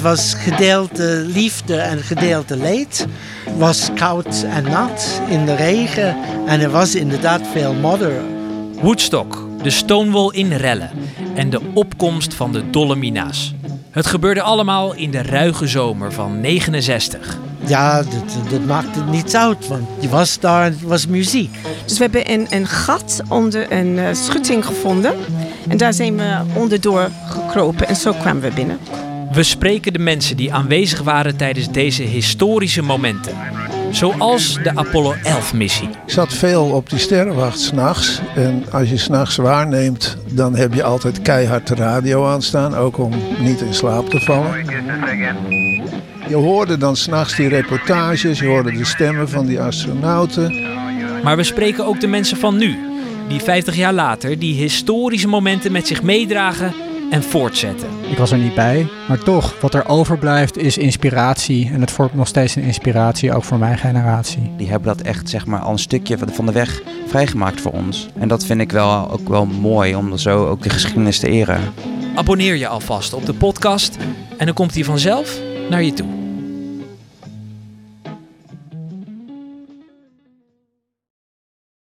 Het was gedeelte liefde en gedeelte leed. Het was koud en nat in de regen en er was inderdaad veel modder. Woodstock, de Stonewall in rellen en de opkomst van de Dolomina's. Het gebeurde allemaal in de ruige zomer van 69. Ja, dat, dat maakte niets uit, want je was daar en het was muziek. Dus we hebben een, een gat onder een uh, schutting gevonden. En daar zijn we onderdoor gekropen en zo kwamen we binnen. We spreken de mensen die aanwezig waren tijdens deze historische momenten. Zoals de Apollo 11-missie. Ik zat veel op die sterrenwacht s'nachts. En als je s'nachts waarneemt, dan heb je altijd keihard de radio aanstaan. Ook om niet in slaap te vallen. Je hoorde dan s'nachts die reportages, je hoorde de stemmen van die astronauten. Maar we spreken ook de mensen van nu, die 50 jaar later die historische momenten met zich meedragen en voortzetten. Ik was er niet bij, maar toch, wat er overblijft is inspiratie. En het vormt nog steeds een inspiratie, ook voor mijn generatie. Die hebben dat echt zeg maar, al een stukje van de weg vrijgemaakt voor ons. En dat vind ik wel, ook wel mooi, om zo ook de geschiedenis te eren. Abonneer je alvast op de podcast en dan komt hij vanzelf naar je toe.